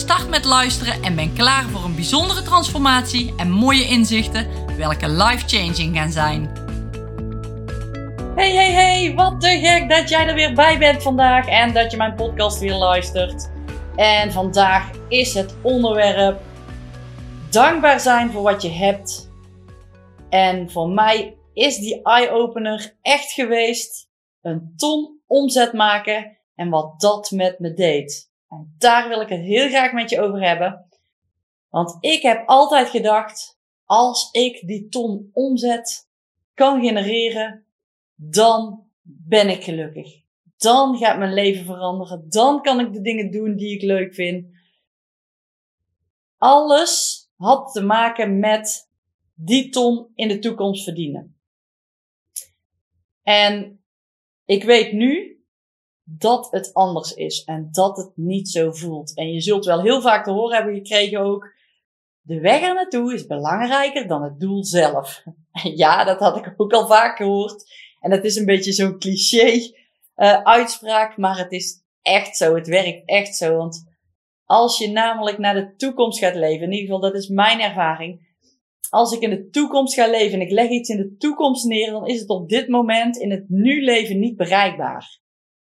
start met luisteren en ben klaar voor een bijzondere transformatie en mooie inzichten, welke life-changing gaan zijn. Hey, hey, hey, wat te gek dat jij er weer bij bent vandaag en dat je mijn podcast weer luistert. En vandaag is het onderwerp dankbaar zijn voor wat je hebt. En voor mij is die eye-opener echt geweest een ton omzet maken en wat dat met me deed. En daar wil ik het heel graag met je over hebben. Want ik heb altijd gedacht, als ik die ton omzet kan genereren, dan ben ik gelukkig. Dan gaat mijn leven veranderen. Dan kan ik de dingen doen die ik leuk vind. Alles had te maken met die ton in de toekomst verdienen. En ik weet nu dat het anders is en dat het niet zo voelt. En je zult wel heel vaak te horen hebben gekregen ook, de weg er naartoe is belangrijker dan het doel zelf. Ja, dat had ik ook al vaak gehoord. En dat is een beetje zo'n cliché uh, uitspraak, maar het is echt zo. Het werkt echt zo. Want als je namelijk naar de toekomst gaat leven, in ieder geval dat is mijn ervaring. Als ik in de toekomst ga leven en ik leg iets in de toekomst neer, dan is het op dit moment in het nu leven niet bereikbaar.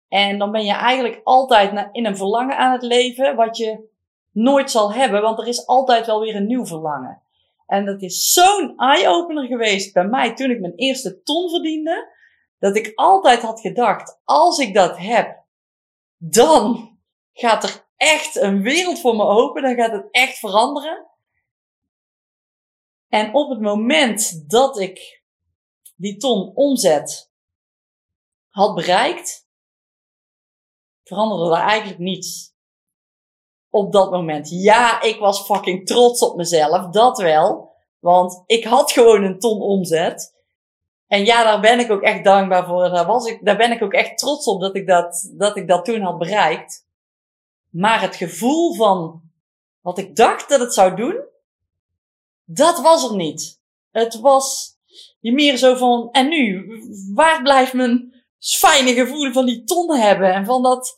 En dan ben je eigenlijk altijd in een verlangen aan het leven, wat je nooit zal hebben, want er is altijd wel weer een nieuw verlangen. En dat is zo'n eye-opener geweest bij mij toen ik mijn eerste ton verdiende, dat ik altijd had gedacht, als ik dat heb, dan gaat er echt een wereld voor me open, dan gaat het echt veranderen. En op het moment dat ik die ton omzet had bereikt, veranderde er eigenlijk niets. Op dat moment. Ja, ik was fucking trots op mezelf, dat wel. Want ik had gewoon een ton omzet. En ja, daar ben ik ook echt dankbaar voor. Daar, was ik, daar ben ik ook echt trots op dat ik dat, dat ik dat toen had bereikt. Maar het gevoel van wat ik dacht dat het zou doen, dat was er niet. Het was meer zo van, en nu? Waar blijft mijn fijne gevoel van die ton hebben en van dat,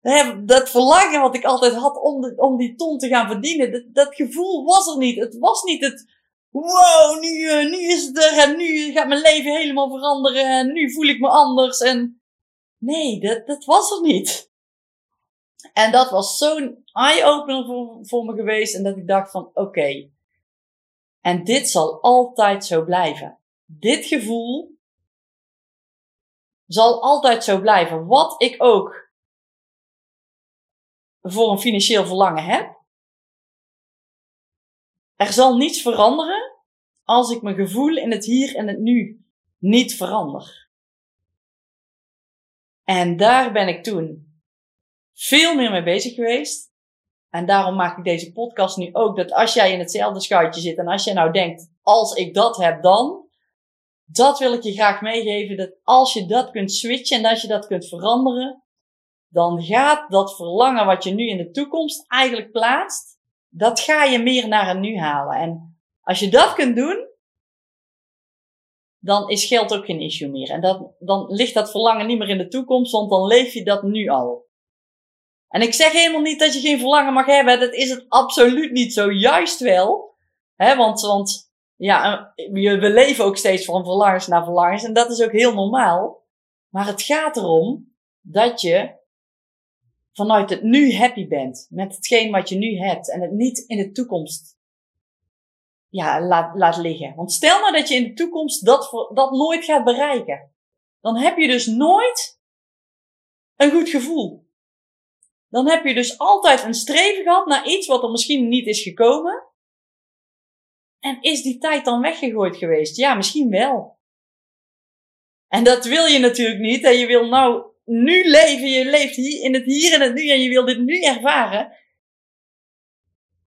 hè, dat verlangen wat ik altijd had om, om die ton te gaan verdienen. Dat, dat gevoel was er niet. Het was niet het, wow, nu, uh, nu is het er en nu gaat mijn leven helemaal veranderen en nu voel ik me anders. En nee, dat, dat was er niet. En dat was zo'n eye-opener voor, voor me geweest en dat ik dacht van oké. En dit zal altijd zo blijven. Dit gevoel zal altijd zo blijven. Wat ik ook voor een financieel verlangen heb. Er zal niets veranderen als ik mijn gevoel in het hier en het nu niet verander. En daar ben ik toen veel meer mee bezig geweest. En daarom maak ik deze podcast nu ook. Dat als jij in hetzelfde schuitje zit en als jij nou denkt, als ik dat heb dan, dat wil ik je graag meegeven. Dat als je dat kunt switchen en als je dat kunt veranderen, dan gaat dat verlangen wat je nu in de toekomst eigenlijk plaatst, dat ga je meer naar een nu halen. En als je dat kunt doen, dan is geld ook geen issue meer. En dat, dan ligt dat verlangen niet meer in de toekomst, want dan leef je dat nu al. En ik zeg helemaal niet dat je geen verlangen mag hebben. Dat is het absoluut niet zo. Juist wel. Hè, want, want ja, we leven ook steeds van verlangens naar verlangens en dat is ook heel normaal. Maar het gaat erom dat je vanuit het nu happy bent met hetgeen wat je nu hebt en het niet in de toekomst ja, laat, laat liggen. Want stel nou dat je in de toekomst dat, dat nooit gaat bereiken. Dan heb je dus nooit een goed gevoel. Dan heb je dus altijd een streven gehad naar iets wat er misschien niet is gekomen. En is die tijd dan weggegooid geweest? Ja, misschien wel. En dat wil je natuurlijk niet. En je wil nou nu leven. Je leeft hier in het hier en het nu en je wil dit nu ervaren.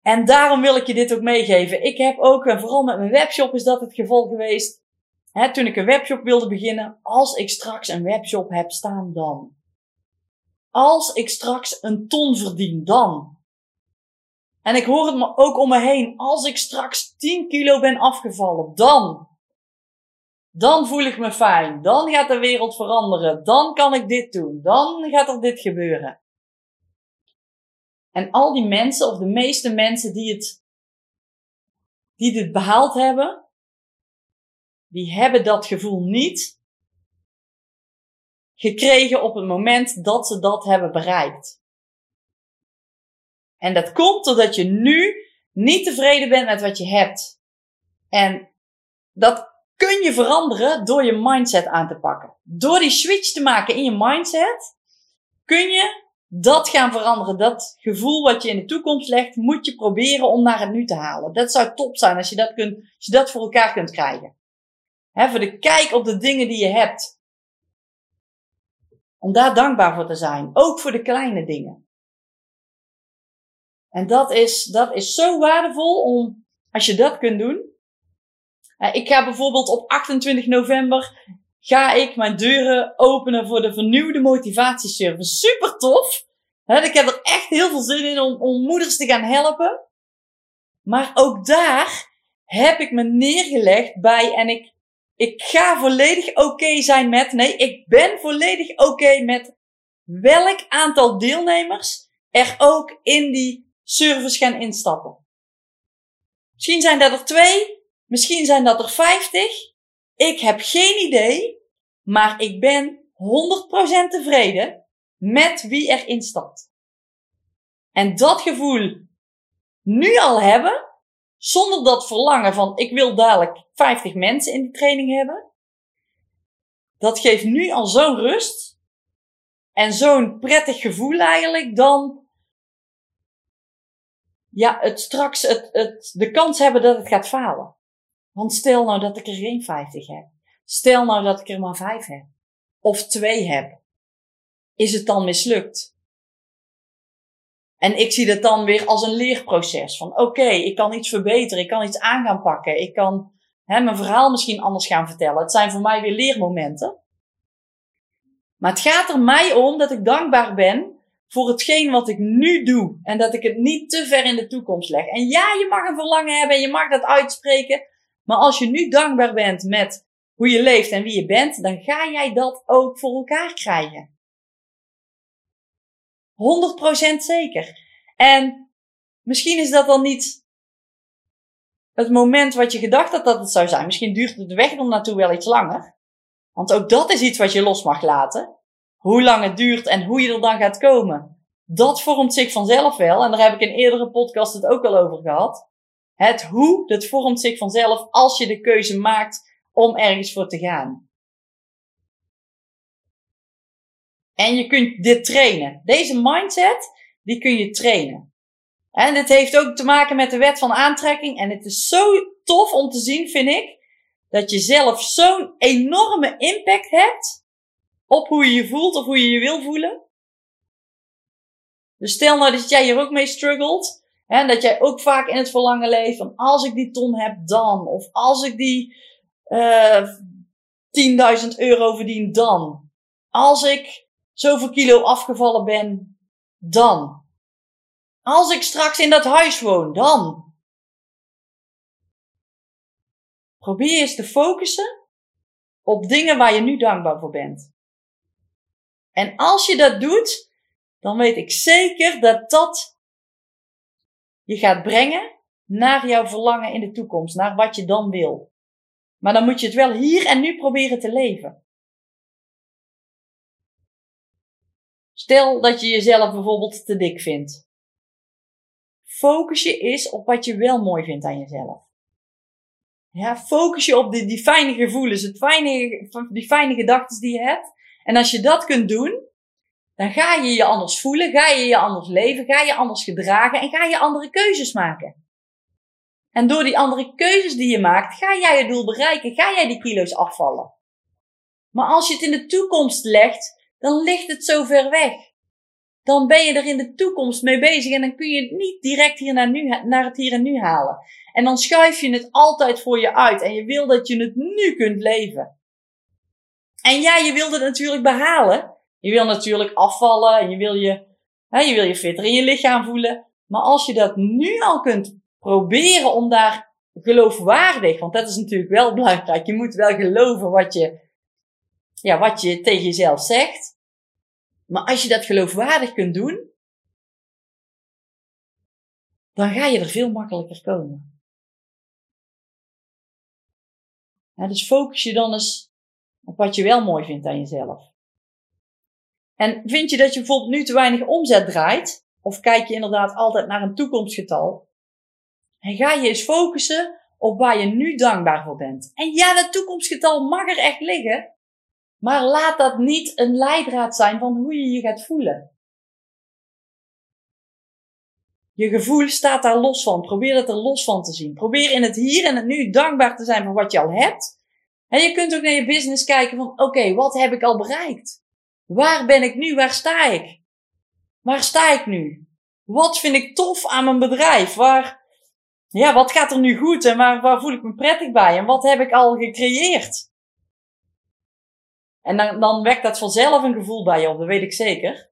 En daarom wil ik je dit ook meegeven. Ik heb ook, en vooral met mijn webshop is dat het geval geweest. Hè, toen ik een webshop wilde beginnen. Als ik straks een webshop heb staan, dan. Als ik straks een ton verdien, dan. En ik hoor het ook om me heen. Als ik straks 10 kilo ben afgevallen, dan. Dan voel ik me fijn. Dan gaat de wereld veranderen. Dan kan ik dit doen. Dan gaat er dit gebeuren. En al die mensen, of de meeste mensen die het, die dit behaald hebben, die hebben dat gevoel niet gekregen op het moment dat ze dat hebben bereikt. En dat komt doordat je nu niet tevreden bent met wat je hebt. En dat kun je veranderen door je mindset aan te pakken. Door die switch te maken in je mindset, kun je dat gaan veranderen. Dat gevoel wat je in de toekomst legt, moet je proberen om naar het nu te halen. Dat zou top zijn als je dat, kunt, als je dat voor elkaar kunt krijgen. He, voor de kijk op de dingen die je hebt. Om daar dankbaar voor te zijn. Ook voor de kleine dingen. En dat is, dat is zo waardevol om, als je dat kunt doen. Ik ga bijvoorbeeld op 28 november ga ik mijn deuren openen voor de vernieuwde motivatieservice. Super tof. ik heb er echt heel veel zin in om, om moeders te gaan helpen. Maar ook daar heb ik me neergelegd bij en ik, ik ga volledig oké zijn met, nee, ik ben volledig oké met welk aantal deelnemers er ook in die service gaan instappen. Misschien zijn dat er twee, misschien zijn dat er vijftig. Ik heb geen idee, maar ik ben 100% tevreden met wie er instapt. En dat gevoel nu al hebben, zonder dat verlangen van ik wil dadelijk 50 mensen in die training hebben, dat geeft nu al zo'n rust en zo'n prettig gevoel eigenlijk dan ja, het straks het, het, de kans hebben dat het gaat falen. Want stel nou dat ik er geen 50 heb. Stel nou dat ik er maar 5 heb. Of 2 heb. Is het dan mislukt? En ik zie dat dan weer als een leerproces. Van oké, ik kan iets verbeteren. Ik kan iets aan gaan pakken. Ik kan hè, mijn verhaal misschien anders gaan vertellen. Het zijn voor mij weer leermomenten. Maar het gaat er mij om dat ik dankbaar ben voor hetgeen wat ik nu doe. En dat ik het niet te ver in de toekomst leg. En ja, je mag een verlangen hebben en je mag dat uitspreken. Maar als je nu dankbaar bent met hoe je leeft en wie je bent, dan ga jij dat ook voor elkaar krijgen. 100% zeker. En misschien is dat dan niet het moment wat je gedacht had dat het zou zijn. Misschien duurt de weg er naartoe wel iets langer. Want ook dat is iets wat je los mag laten. Hoe lang het duurt en hoe je er dan gaat komen. Dat vormt zich vanzelf wel. En daar heb ik in eerdere podcast het ook al over gehad. Het hoe, dat vormt zich vanzelf als je de keuze maakt om ergens voor te gaan. En je kunt dit trainen. Deze mindset, die kun je trainen. En dit heeft ook te maken met de wet van aantrekking. En het is zo tof om te zien, vind ik, dat je zelf zo'n enorme impact hebt op hoe je je voelt of hoe je je wil voelen. Dus stel nou dat jij hier ook mee struggelt. En dat jij ook vaak in het verlangen leeft van als ik die ton heb dan. Of als ik die uh, eh, 10.000 euro verdien dan. Als ik zoveel kilo afgevallen ben dan. Als ik straks in dat huis woon dan. Probeer eens te focussen op dingen waar je nu dankbaar voor bent. En als je dat doet, dan weet ik zeker dat dat je gaat brengen naar jouw verlangen in de toekomst, naar wat je dan wil. Maar dan moet je het wel hier en nu proberen te leven. Stel dat je jezelf bijvoorbeeld te dik vindt. Focus je eens op wat je wel mooi vindt aan jezelf. Ja, focus je op die, die fijne gevoelens, het fijne, die fijne gedachten die je hebt. En als je dat kunt doen, dan ga je je anders voelen, ga je je anders leven, ga je anders gedragen en ga je andere keuzes maken. En door die andere keuzes die je maakt, ga jij je doel bereiken, ga jij die kilo's afvallen. Maar als je het in de toekomst legt, dan ligt het zo ver weg. dan ben je er in de toekomst mee bezig en dan kun je het niet direct hier naar, nu, naar het hier en nu halen. En dan schuif je het altijd voor je uit en je wil dat je het nu kunt leven. En ja, je wil het natuurlijk behalen. Je wil natuurlijk afvallen en je wil je, hè, je wil je fitter in je lichaam voelen. Maar als je dat nu al kunt proberen om daar geloofwaardig, want dat is natuurlijk wel belangrijk. Je moet wel geloven wat je, ja, wat je tegen jezelf zegt. Maar als je dat geloofwaardig kunt doen, dan ga je er veel makkelijker komen. dus focus je dan eens op wat je wel mooi vindt aan jezelf. En vind je dat je bijvoorbeeld nu te weinig omzet draait, of kijk je inderdaad altijd naar een toekomstgetal, en ga je eens focussen op waar je nu dankbaar voor bent. En ja, dat toekomstgetal mag er echt liggen, maar laat dat niet een leidraad zijn van hoe je je gaat voelen. Je gevoel staat daar los van. Probeer het er los van te zien. Probeer in het hier en het nu dankbaar te zijn voor wat je al hebt. En je kunt ook naar je business kijken van, oké, wat heb ik al bereikt? Waar ben ik nu? Waar sta ik? Waar sta ik nu? Wat vind ik tof aan mijn bedrijf? Waar, ja, wat gaat er nu goed en waar, waar voel ik me prettig bij? En wat heb ik al gecreëerd? En dan, dan wekt dat vanzelf een gevoel bij je op, dat weet ik zeker.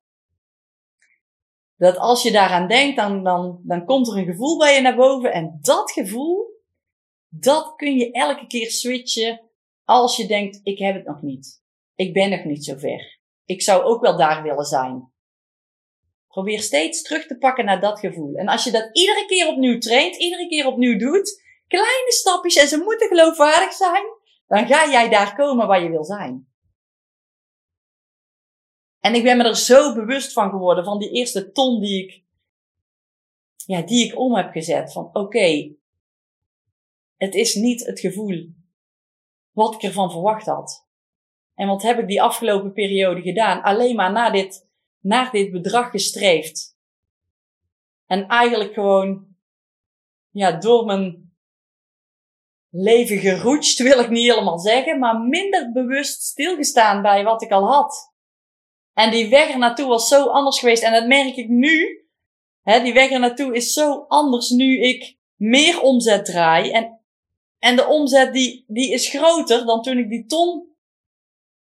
Dat als je daaraan denkt, dan, dan, dan komt er een gevoel bij je naar boven. En dat gevoel, dat kun je elke keer switchen als je denkt, ik heb het nog niet. Ik ben nog niet zo ver. Ik zou ook wel daar willen zijn. Probeer steeds terug te pakken naar dat gevoel. En als je dat iedere keer opnieuw traint, iedere keer opnieuw doet, kleine stapjes en ze moeten geloofwaardig zijn, dan ga jij daar komen waar je wil zijn. En ik ben me er zo bewust van geworden, van die eerste ton die ik, ja, die ik om heb gezet. Van oké, het is niet het gevoel wat ik ervan verwacht had. En wat heb ik die afgelopen periode gedaan? Alleen maar naar dit, naar dit bedrag gestreefd. En eigenlijk gewoon, ja, door mijn leven geroetst, wil ik niet helemaal zeggen, maar minder bewust stilgestaan bij wat ik al had. En die weg er naartoe was zo anders geweest. En dat merk ik nu. Hè, die weg er naartoe is zo anders nu ik meer omzet draai. En, en de omzet die, die is groter dan toen ik die ton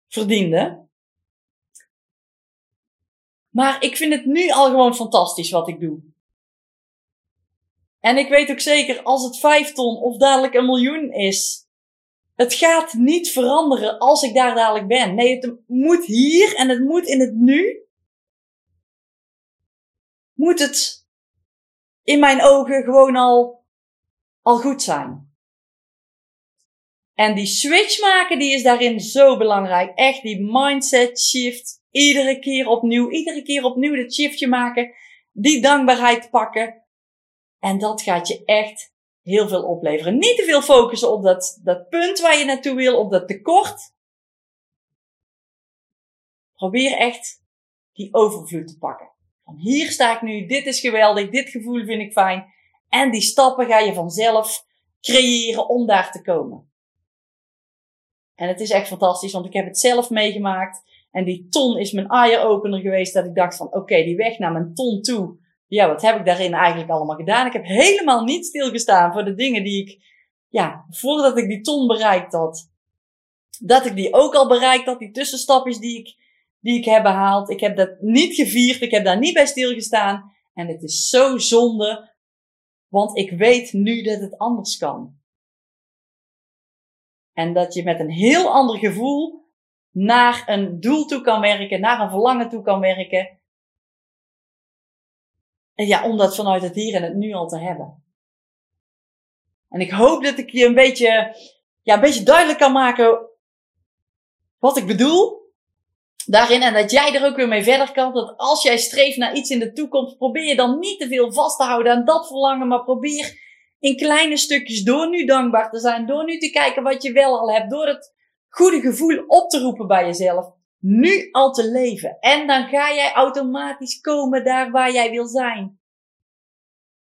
verdiende. Maar ik vind het nu al gewoon fantastisch wat ik doe. En ik weet ook zeker, als het vijf ton of dadelijk een miljoen is, het gaat niet veranderen als ik daar dadelijk ben. Nee, het moet hier en het moet in het nu. Moet het in mijn ogen gewoon al, al goed zijn. En die switch maken, die is daarin zo belangrijk. Echt die mindset shift. Iedere keer opnieuw, iedere keer opnieuw dat shiftje maken. Die dankbaarheid pakken. En dat gaat je echt heel veel opleveren. Niet te veel focussen op dat, dat punt waar je naartoe wil, op dat tekort. Probeer echt die overvloed te pakken. Van hier sta ik nu, dit is geweldig, dit gevoel vind ik fijn. En die stappen ga je vanzelf creëren om daar te komen. En het is echt fantastisch, want ik heb het zelf meegemaakt. En die ton is mijn eye-opener geweest. Dat ik dacht van, oké, die weg naar mijn ton toe ja, wat heb ik daarin eigenlijk allemaal gedaan? Ik heb helemaal niet stilgestaan voor de dingen die ik, ja, voordat ik die ton bereikt had, dat ik die ook al bereikt had, die tussenstapjes die ik, die ik heb behaald. Ik heb dat niet gevierd, ik heb daar niet bij stilgestaan. En het is zo zonde, want ik weet nu dat het anders kan. En dat je met een heel ander gevoel naar een doel toe kan werken, naar een verlangen toe kan werken. En ja, om dat vanuit het hier en het nu al te hebben. En ik hoop dat ik je een beetje, ja, een beetje duidelijk kan maken wat ik bedoel daarin. En dat jij er ook weer mee verder kan. Dat als jij streeft naar iets in de toekomst, probeer je dan niet te veel vast te houden aan dat verlangen. Maar probeer in kleine stukjes door nu dankbaar te zijn. Door nu te kijken wat je wel al hebt. Door het goede gevoel op te roepen bij jezelf nu al te leven. En dan ga jij automatisch komen daar waar jij wil zijn.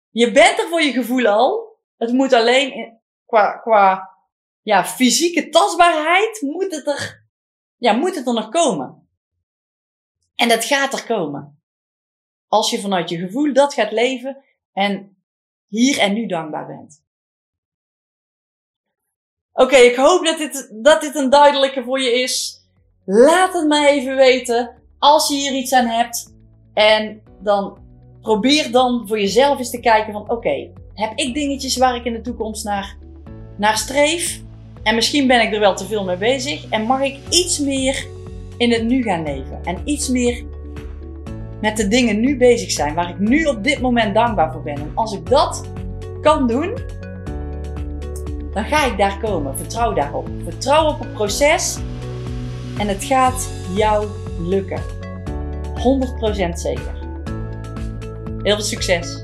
Je bent er voor je gevoel al. Het moet alleen qua, qua ja, fysieke tastbaarheid moet het er, ja, moet het er nog komen. En dat gaat er komen. Als je vanuit je gevoel dat gaat leven en hier en nu dankbaar bent. Oké, ik hoop dat dit, dat dit een duidelijke voor je is. Laat het me even weten als je hier iets aan hebt. En dan probeer dan voor jezelf eens te kijken van oké, heb ik dingetjes waar ik in de toekomst naar, naar streef? En misschien ben ik er wel te veel mee bezig. En mag ik iets meer in het nu gaan leven? En iets meer met de dingen nu bezig zijn, waar ik nu op dit moment dankbaar voor ben. En als ik dat kan doen, dan ga ik daar komen. Vertrouw daarop. Vertrouw op het proces en het gaat jou lukken. 100% zeker. Heel veel succes!